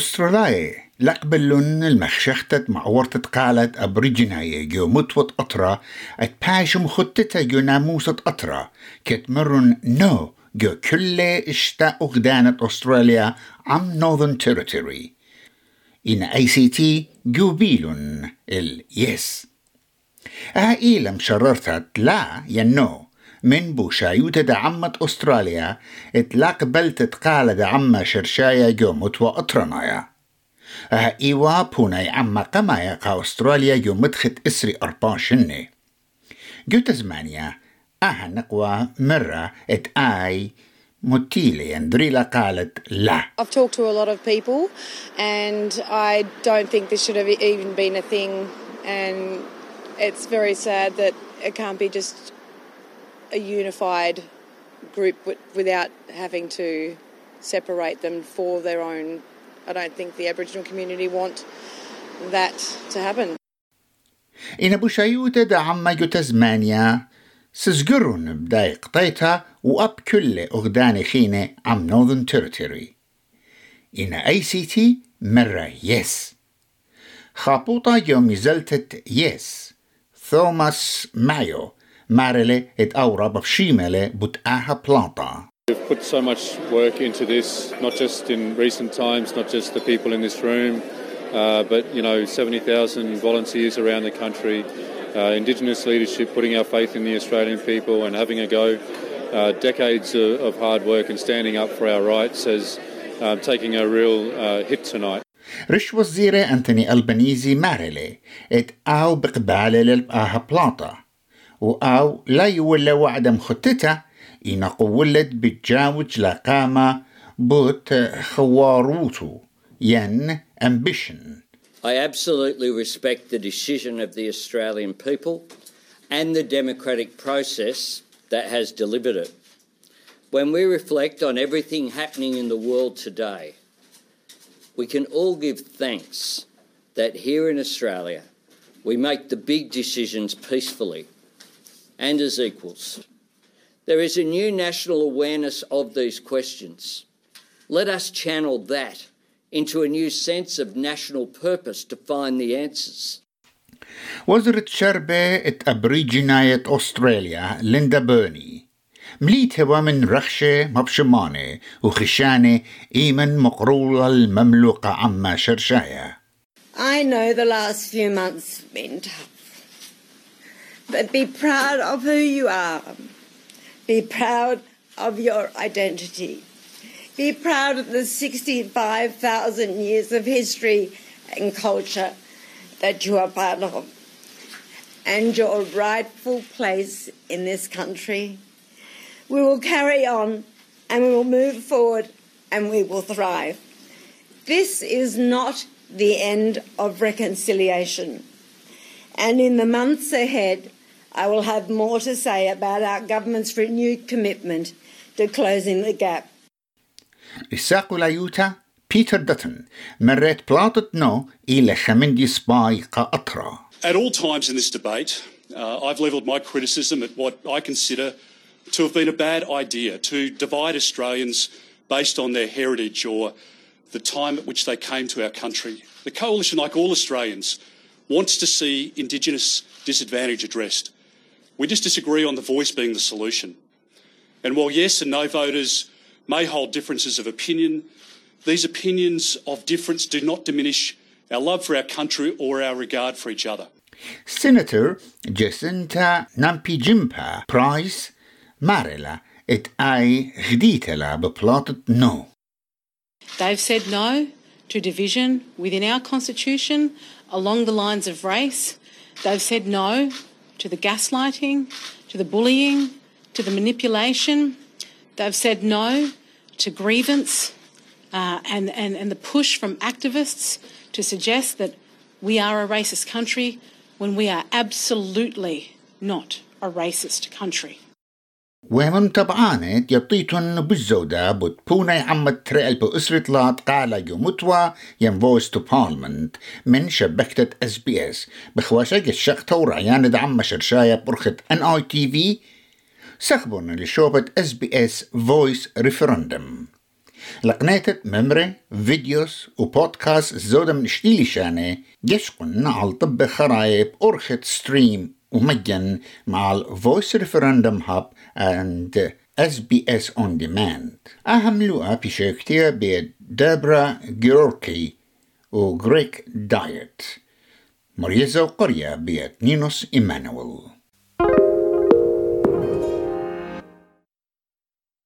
أستراليا. لقبلون المخشختة معورتة قالت أبريجناية جو متوت أطرة أتباشم خطتة جو ناموسة أطرة كتمرن نو جو كل إشتا أغدانة أستراليا عم نوذن تيريتوري إن أي سي تي جو بيلون اليس أهائي مشررتت لا ينو من بوشايوت دعمت أستراليا اتلاق بلت تقال دعم شرشايا جومت وأطرنايا. أها إيوا بوناي عما قمايا قا أستراليا جومت خت إسري أربان شني. جو تزمانيا أها نقوى مرة إت آي I've talked to a lot of people and I don't think this should have even been a thing and it's very sad that it can't be just a unified group without having to separate them for their own. I don't think the Aboriginal community want that to happen. إن أبو شايوتة دا عما جو تزمانيا سزقرون بداي قطيتها وأب كل أغدان خينة عم نوذن تيريتوري إن أي سي تي مرة يس خابوطة يوم زلتت يس ثوماس مايو مارلي ات أورا بفشيملي بتآها بلانتا We've put so much work into this, not just in recent times, not just the people in this room, uh, but you know, 70,000 volunteers around the country, uh, Indigenous leadership, putting our faith in the Australian people and having a go. Uh, decades of, of, hard work and standing up for our rights as um, taking a real uh, hit tonight. رش وزيرة أنتوني ألبانيزي مارلي ات أو بقبالة للبقاها بلاطة وأو لا يولى وعدم خطتها إن قولت بتجاوج لقامة بوت خواروتو ين ambition. I absolutely respect the decision of the Australian people and the democratic process that has delivered it. When we reflect on everything happening in the world today, we can all give thanks that here in Australia we make the big decisions peacefully and as equals. There is a new national awareness of these questions. Let us channel that into a new sense of national purpose to find the answers. وزرة شربة ات أبريجيناية أستراليا ليندا بيرني مليت هوا من رخشة مبشمانة وخشانة إيمن مقرولة المملوكة عما شرشايا I know the last few months have been tough. But be proud of who you are. Be proud of your identity. Be proud of the 65,000 years of history and culture that you are part of and your rightful place in this country. We will carry on and we will move forward and we will thrive. This is not the end of reconciliation. And in the months ahead, I will have more to say about our government's renewed commitment to closing the gap. الساق لايوتا بيتر دتن مريت بلاطة نو إلى خمندي سباي قاطرة At all times in this debate, uh, I've levelled my criticism at what I consider to have been a bad idea to divide Australians based on their heritage or the time at which they came to our country. The Coalition, like all Australians, wants to see Indigenous disadvantage addressed. We just disagree on the voice being the solution. And while yes and no voters may hold differences of opinion, these opinions of difference do not diminish our love for our country or our regard for each other. Senator Jacinta Nampijinpa Price Marela et ai hditela beplotted no. They've said no to division within our constitution along the lines of race. They've said no to the gaslighting, to the bullying, to the manipulation. They've said no to grievance uh, and, and, and the push from activists to suggest that we are a racist country when we are absolutely not a racist country. ومن طبعانت يطيتن بالزودة بتبونا عمد ترقل بأسرة لات قال يومتوا ين فويس تو بارلمنت من شبكة إس بي إس. بخواشق الشقطة ورعيان دعم شرشاية برخة إن آي تي في سخبون لشوبة إس بي إس فويس ريفرندم. لقناتت ممرة فيديوز وبودكاست زودة من شتيلي شانة جشقن على طب خرايب أرخت ستريم ومجانا مع الـ Voice Referendum Hub and SBS On Demand. أهم ديماند اهملوا ابي شيكتيا بدابرا جيوركي و وغريك دايت مريزة وقرية بيت نينوس إيمانويل